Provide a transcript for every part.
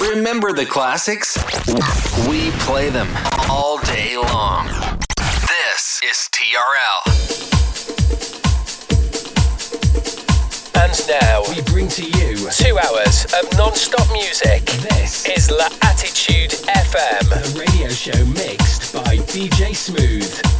Remember the classics? We play them all day long. This is TRL. And now we bring to you two hours of non-stop music. This is La Attitude FM, the radio show mixed by DJ Smooth.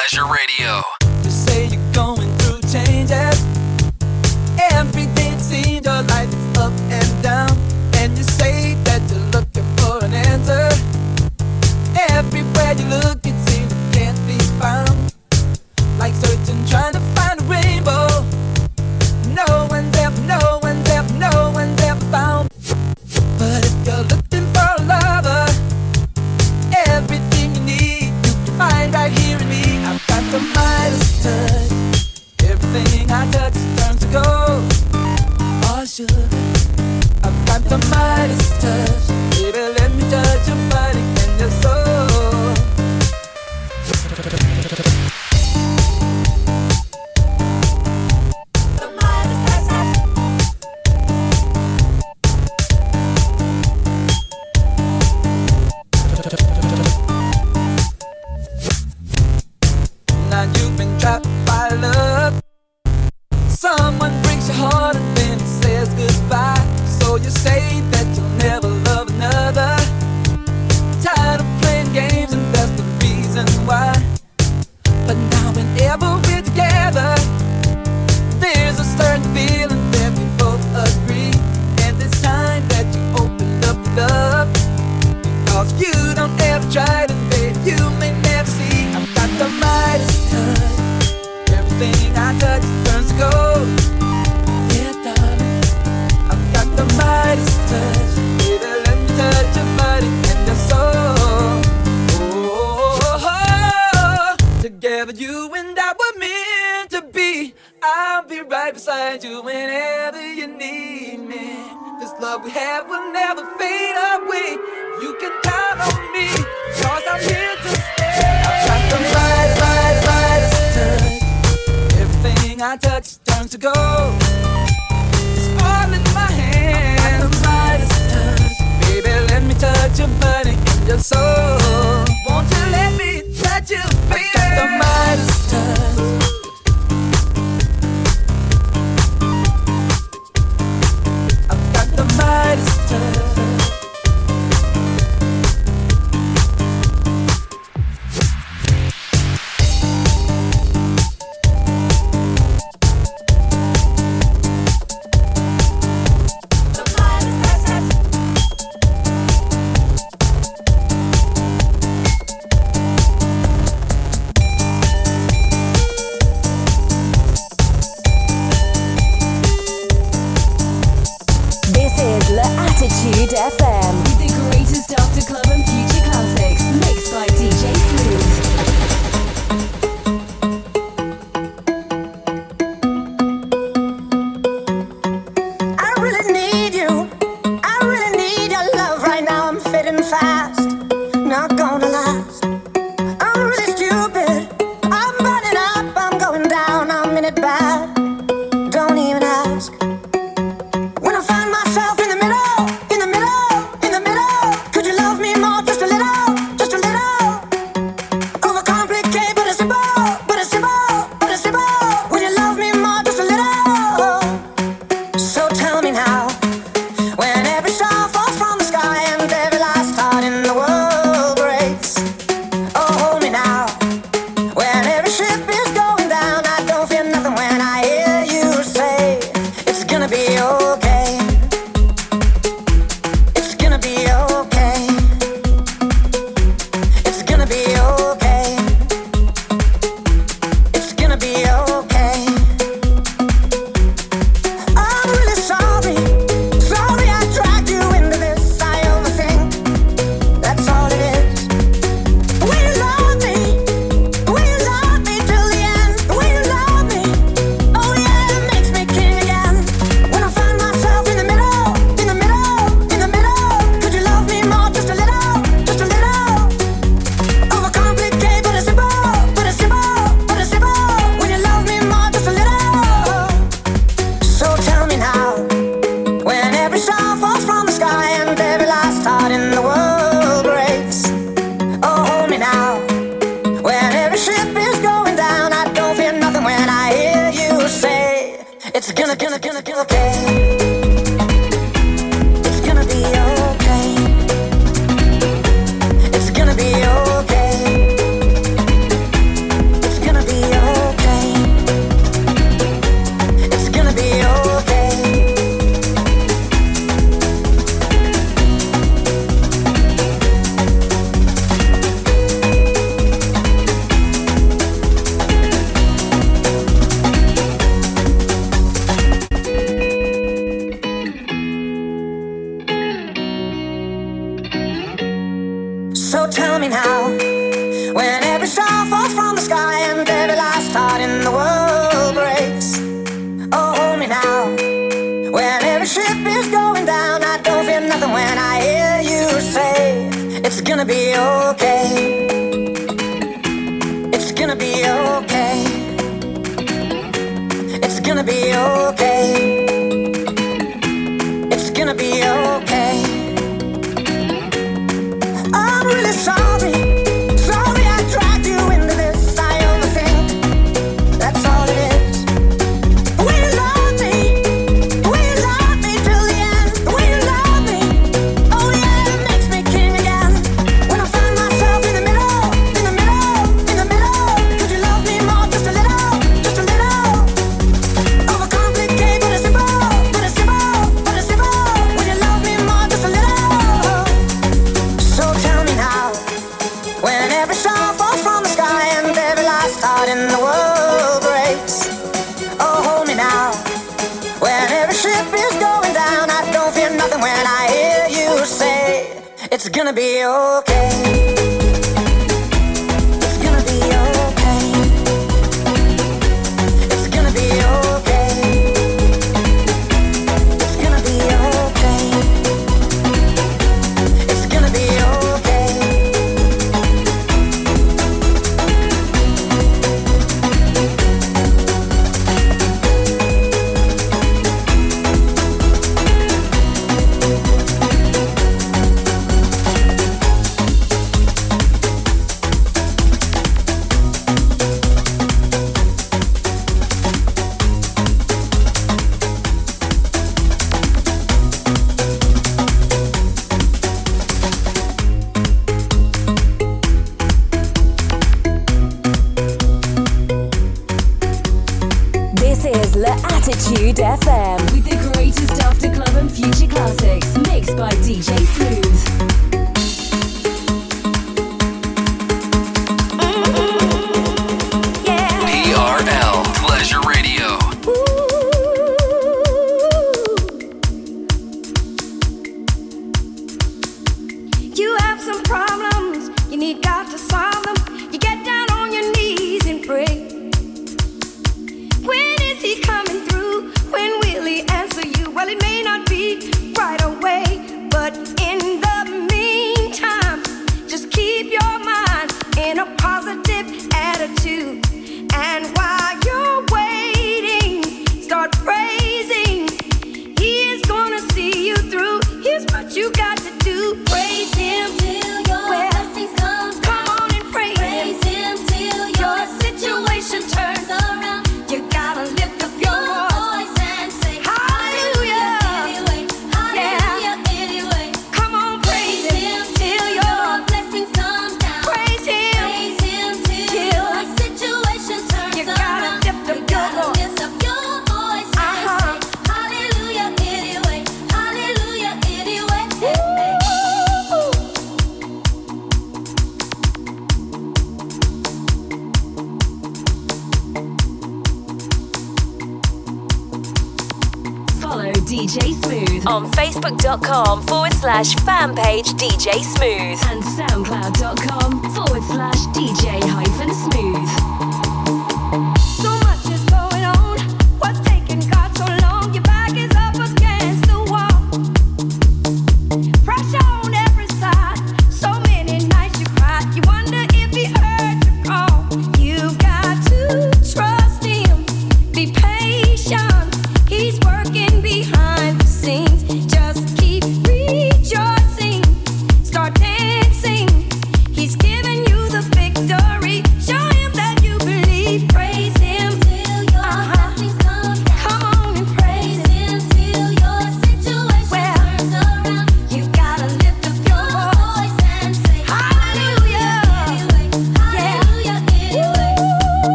Pleasure Radio.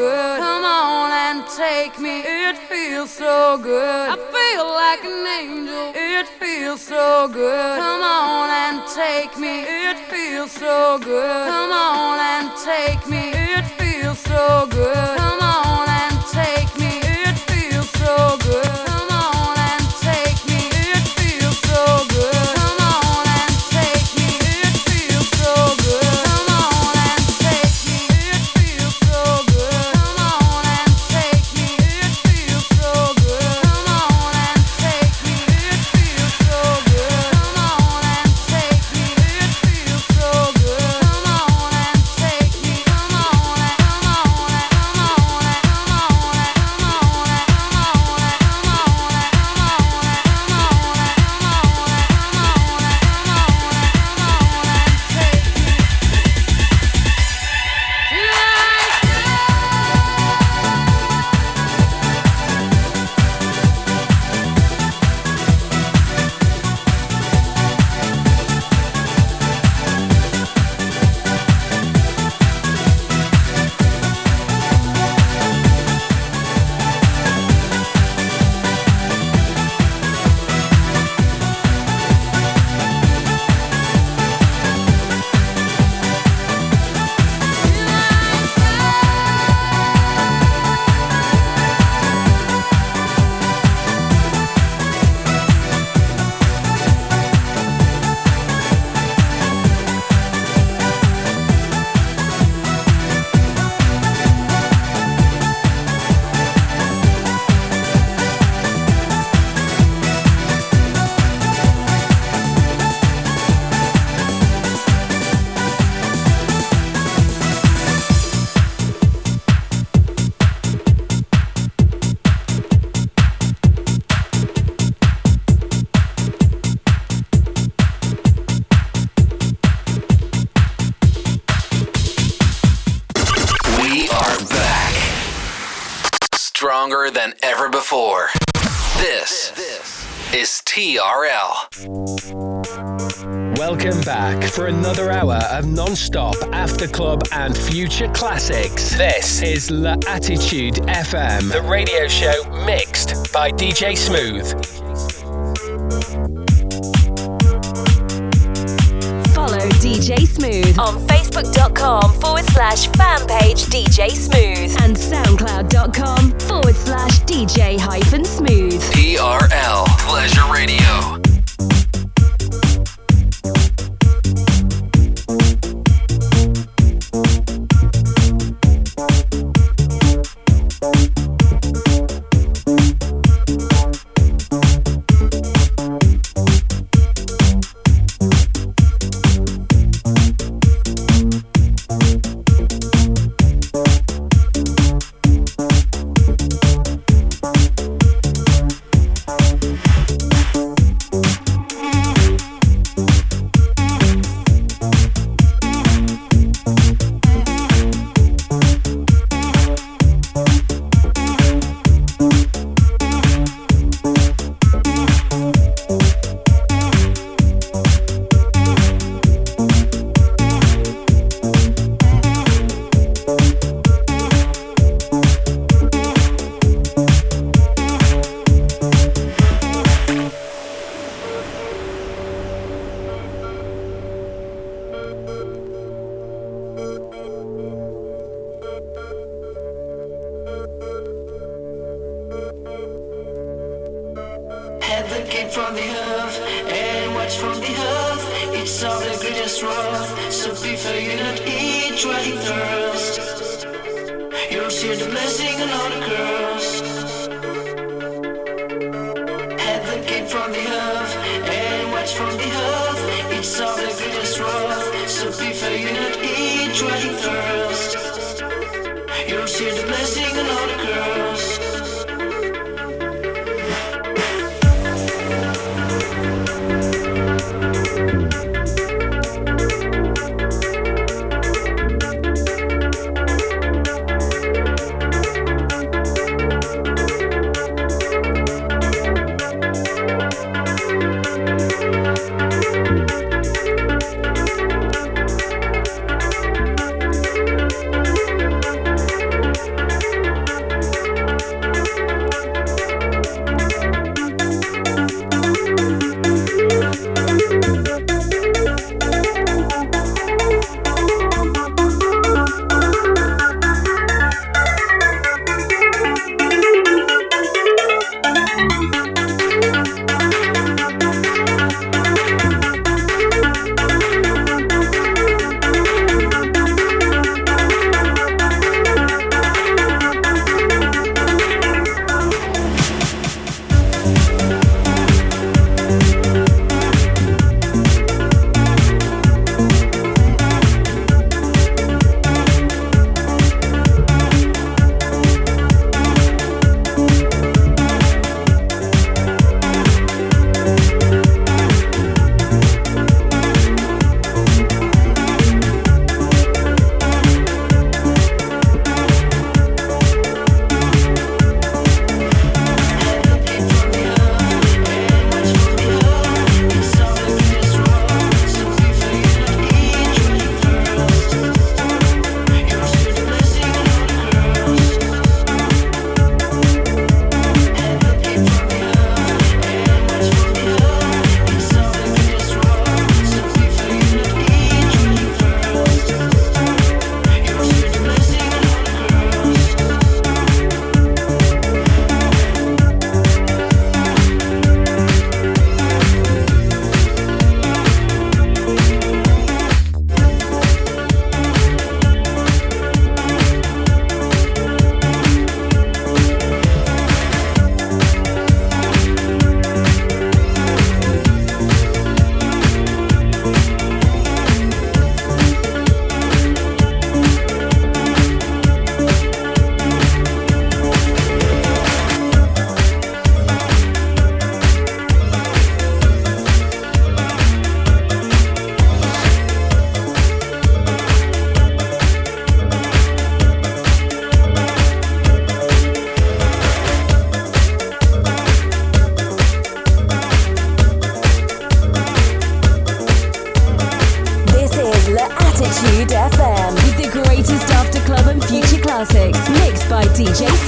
good. Come on and take me. It feels so good. I feel like an angel. It feels so good. Come on and take me. It feels so good. Come on and take me. It feels so good. Come non-stop after club and future classics. This is La Attitude FM, the radio show mixed by DJ Smooth. Follow DJ Smooth on facebook.com forward slash fan page DJ Smooth and soundcloud.com forward slash DJ hyphen smooth. TRL Pleasure Radio.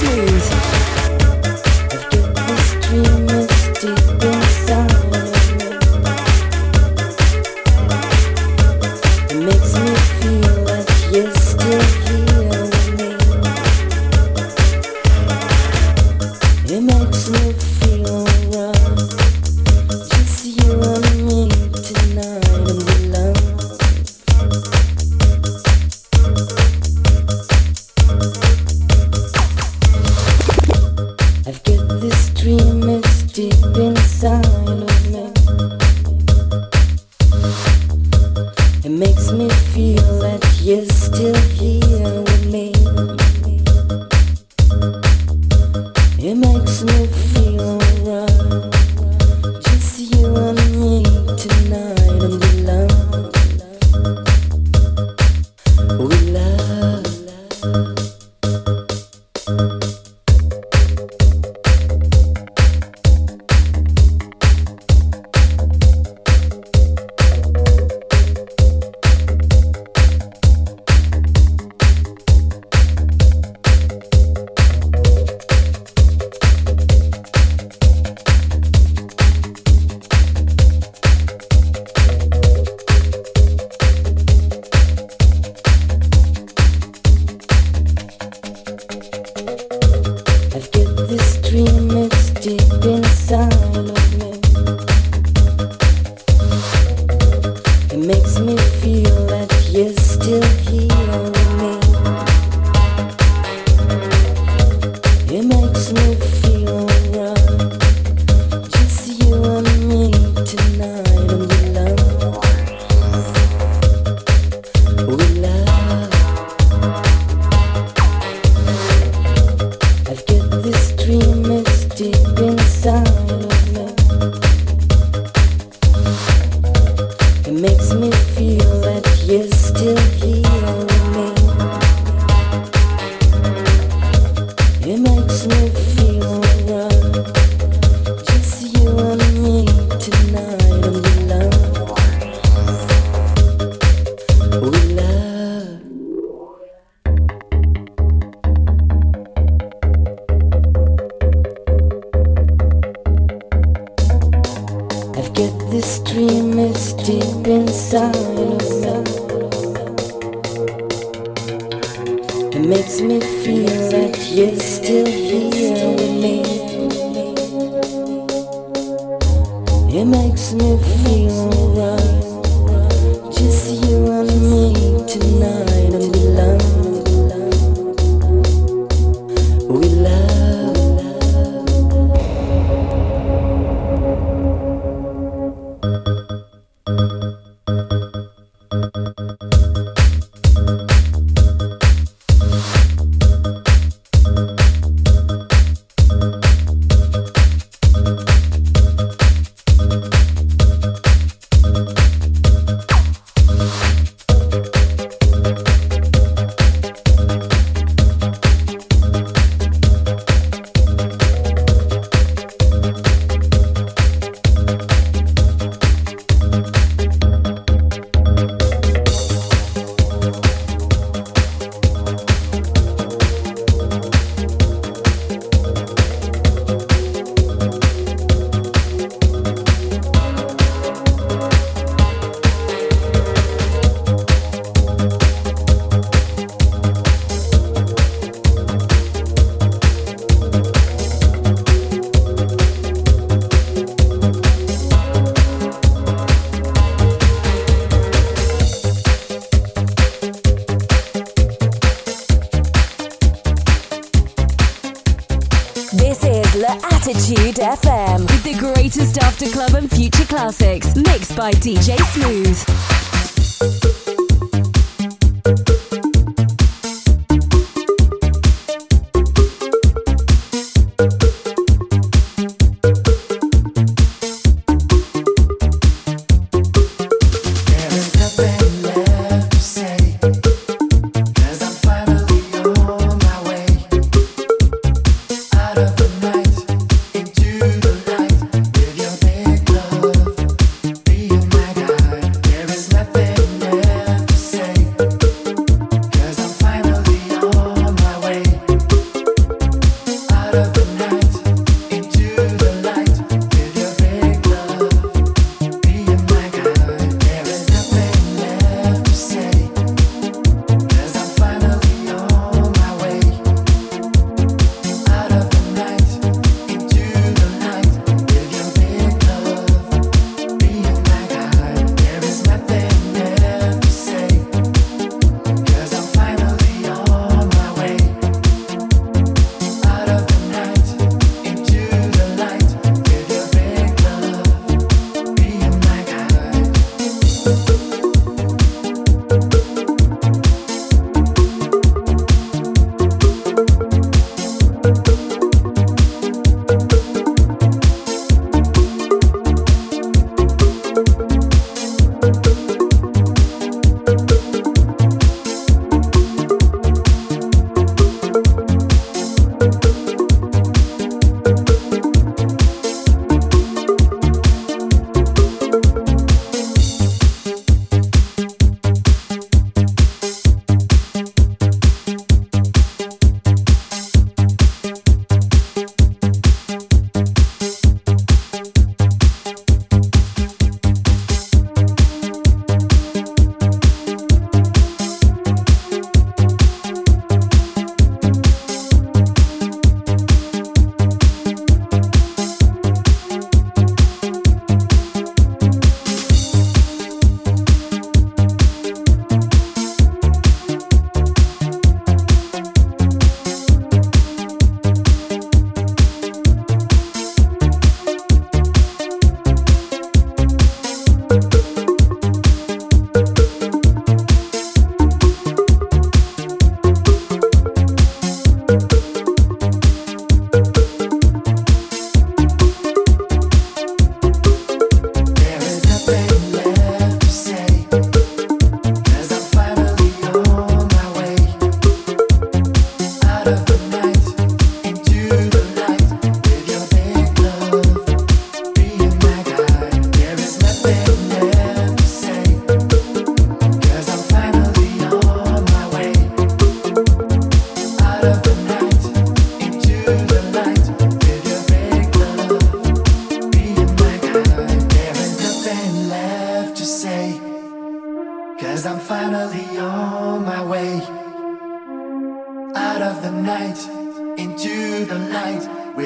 By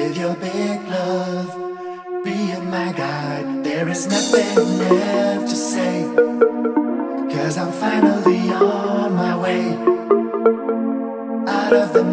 with your big love being my guide. There is nothing left to say. Cause I'm finally on my way out of the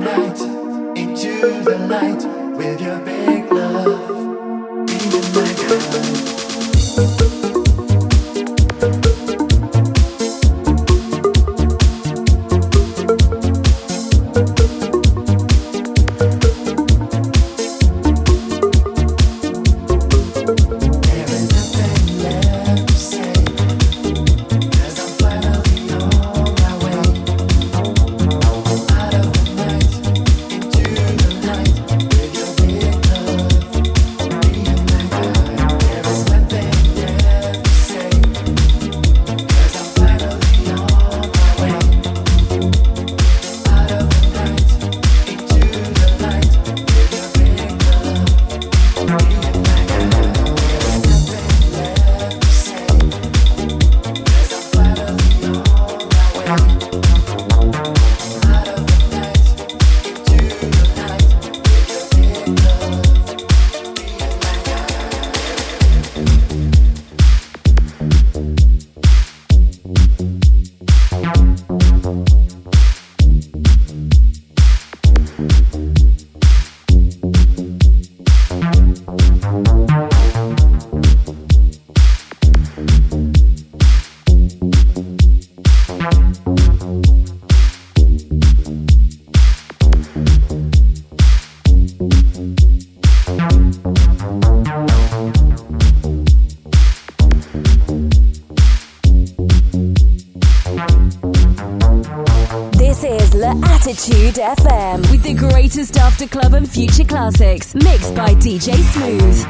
future classics, mixed by DJ Smooth.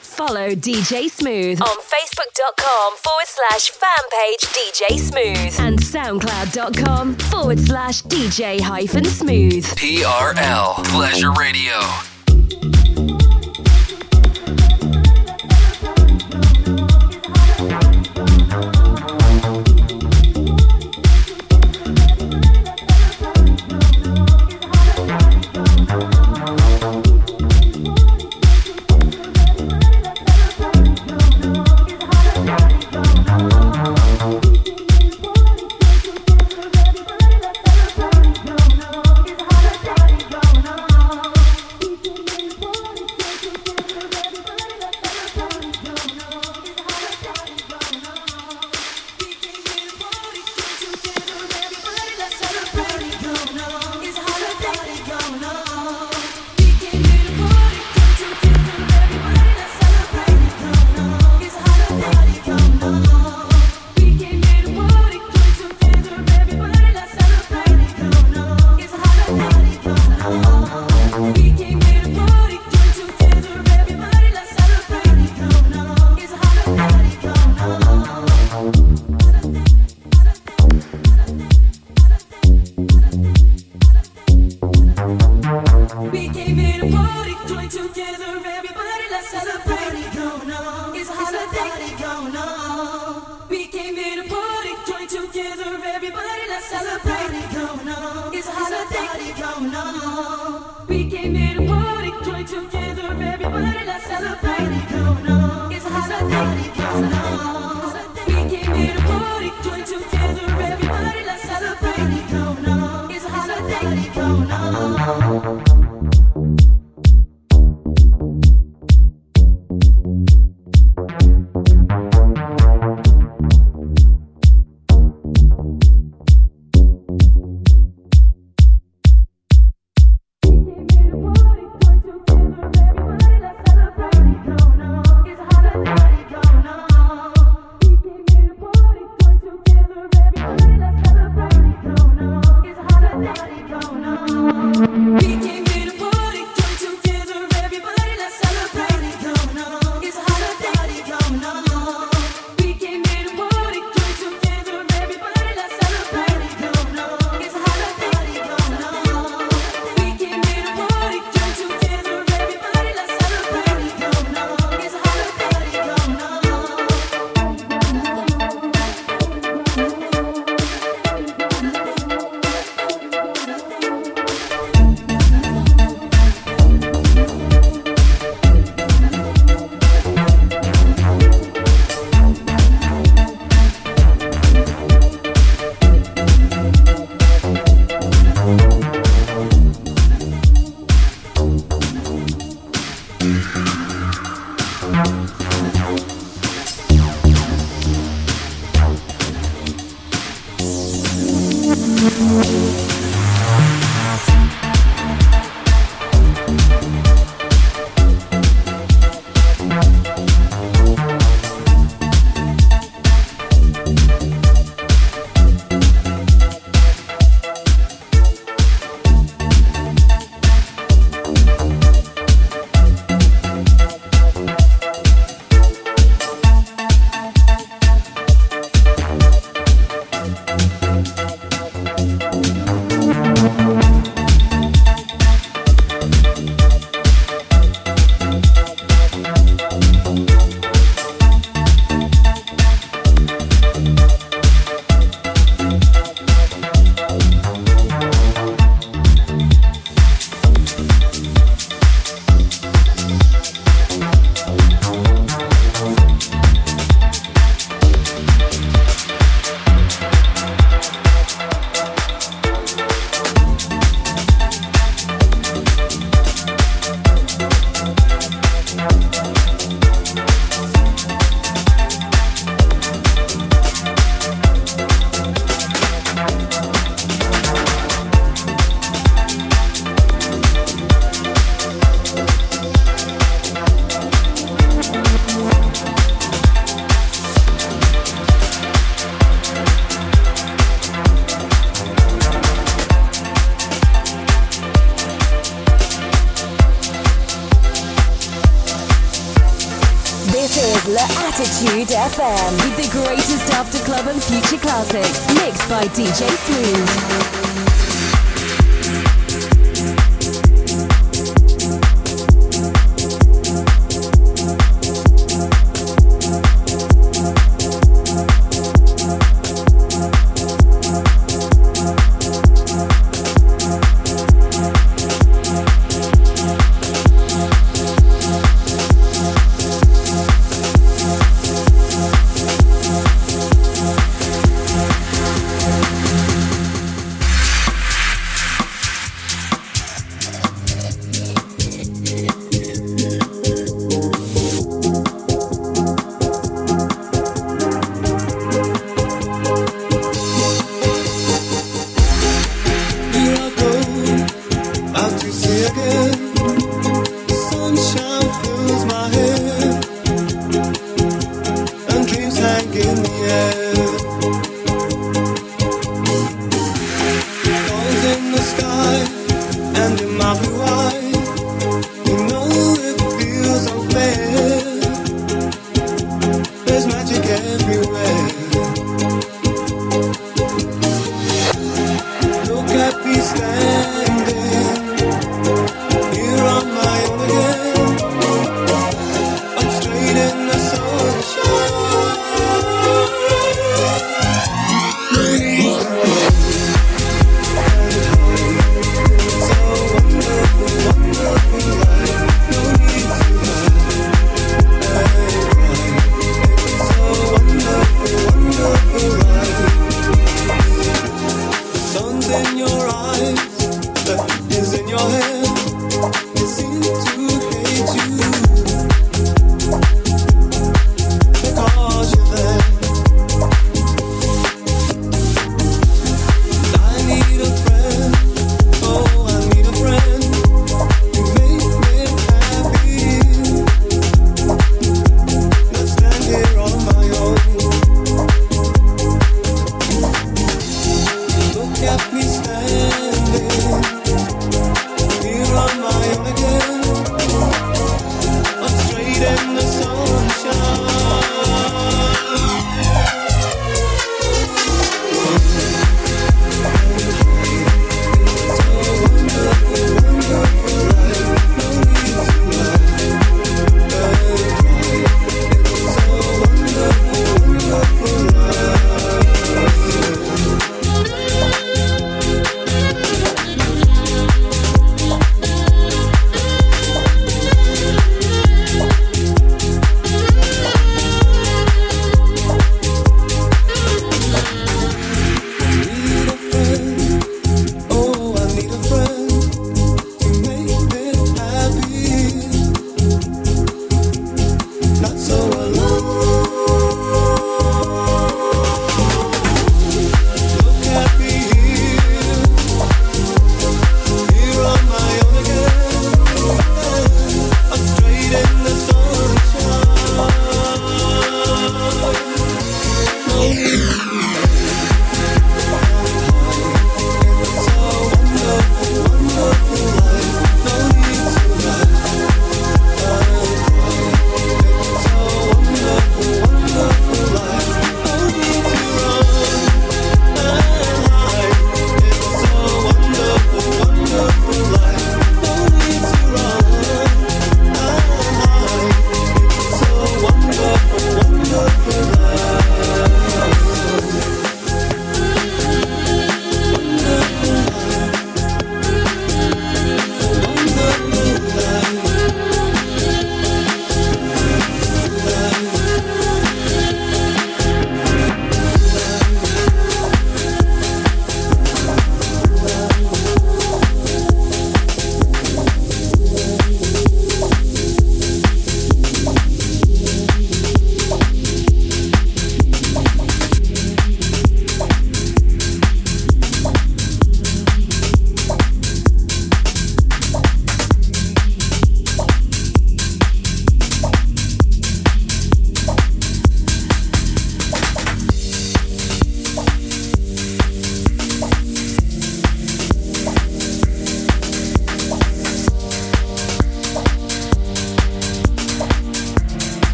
Follow DJ Smooth on Facebook.com forward slash fan page DJ Smooth and SoundCloud.com forward slash DJ hyphen smooth. TRL Pleasure Radio. It's a holiday. It's a holiday.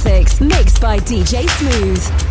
Classics mixed by DJ Smooth.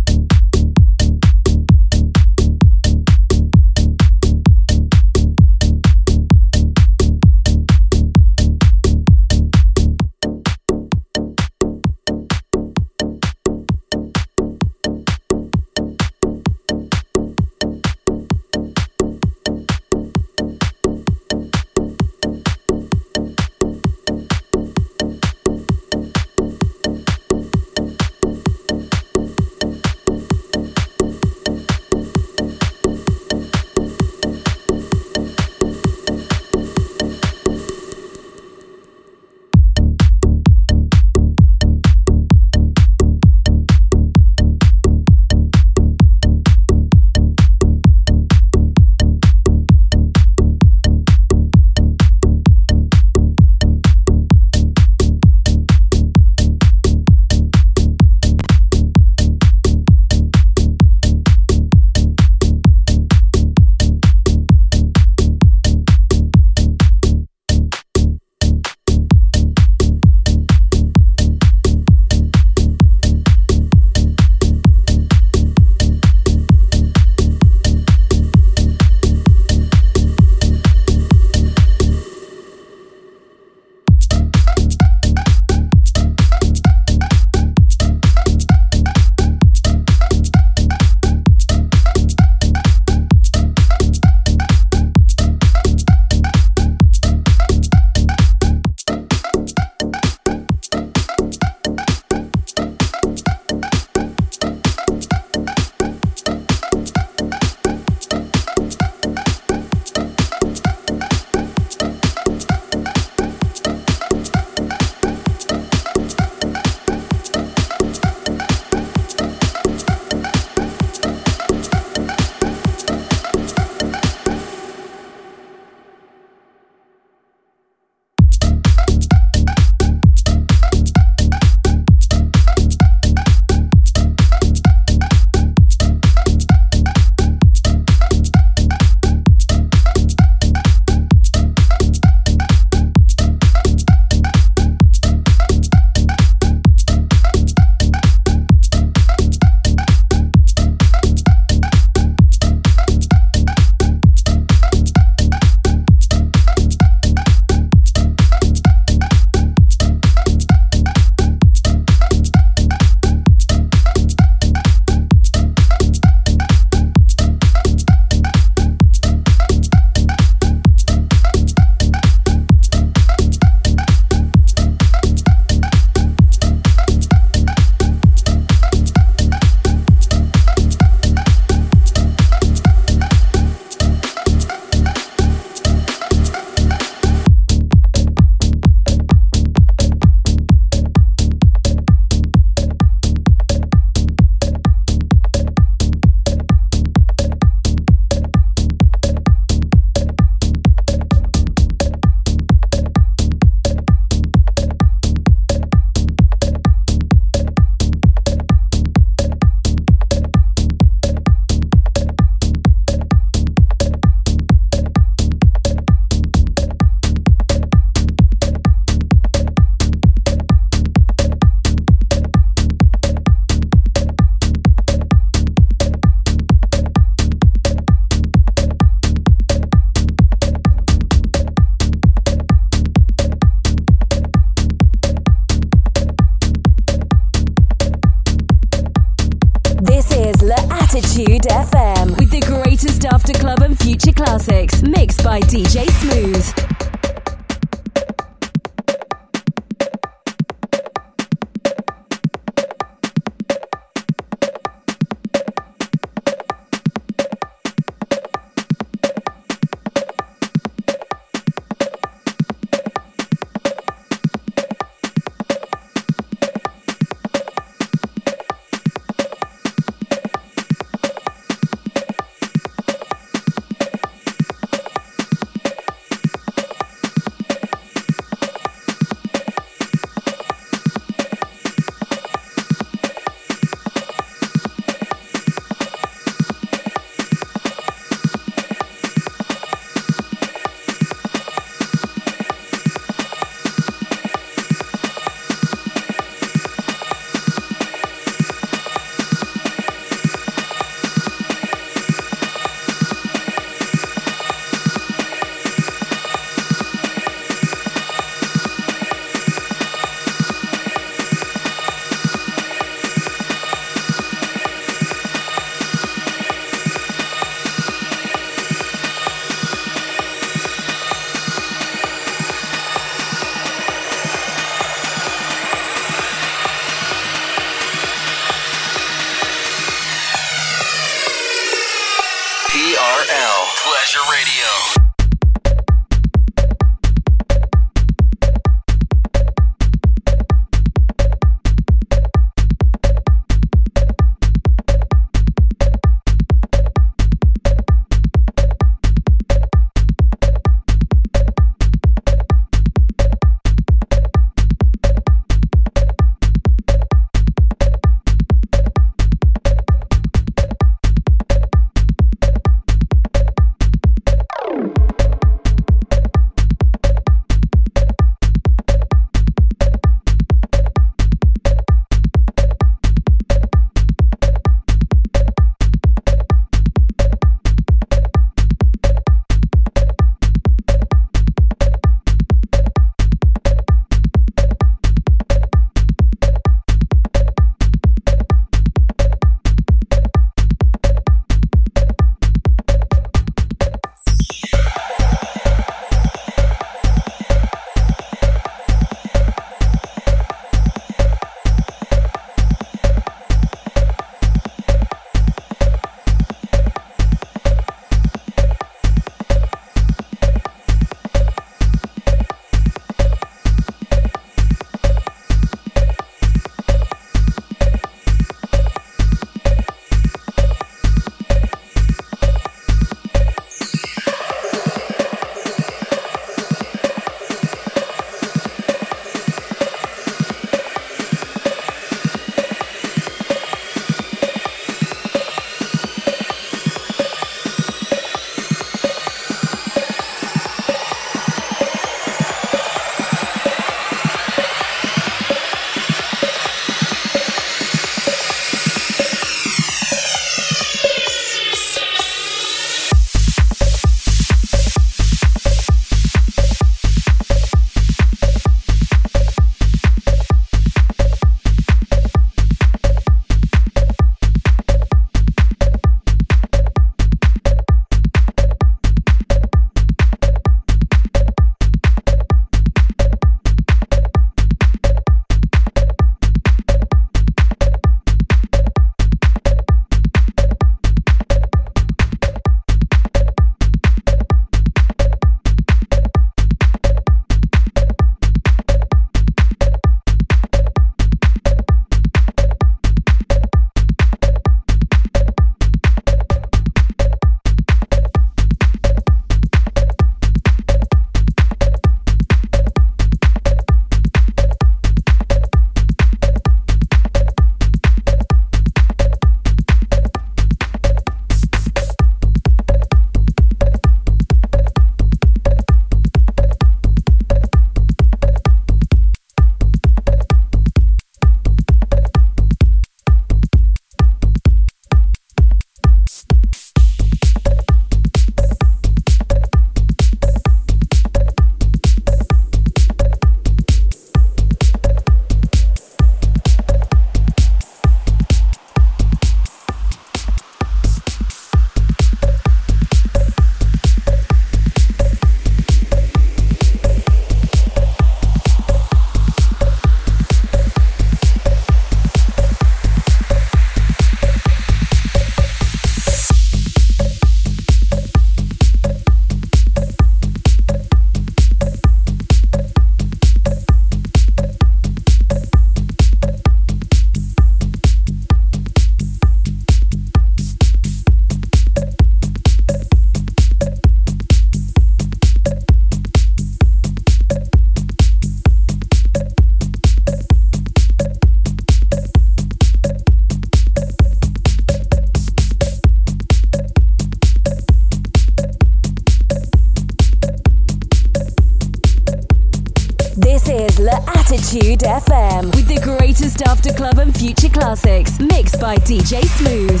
DJ Smooth.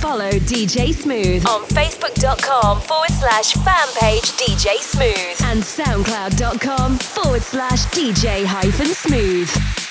Follow DJ Smooth on Facebook.com forward slash fan page DJ Smooth and SoundCloud.com forward slash DJ hyphen smooth.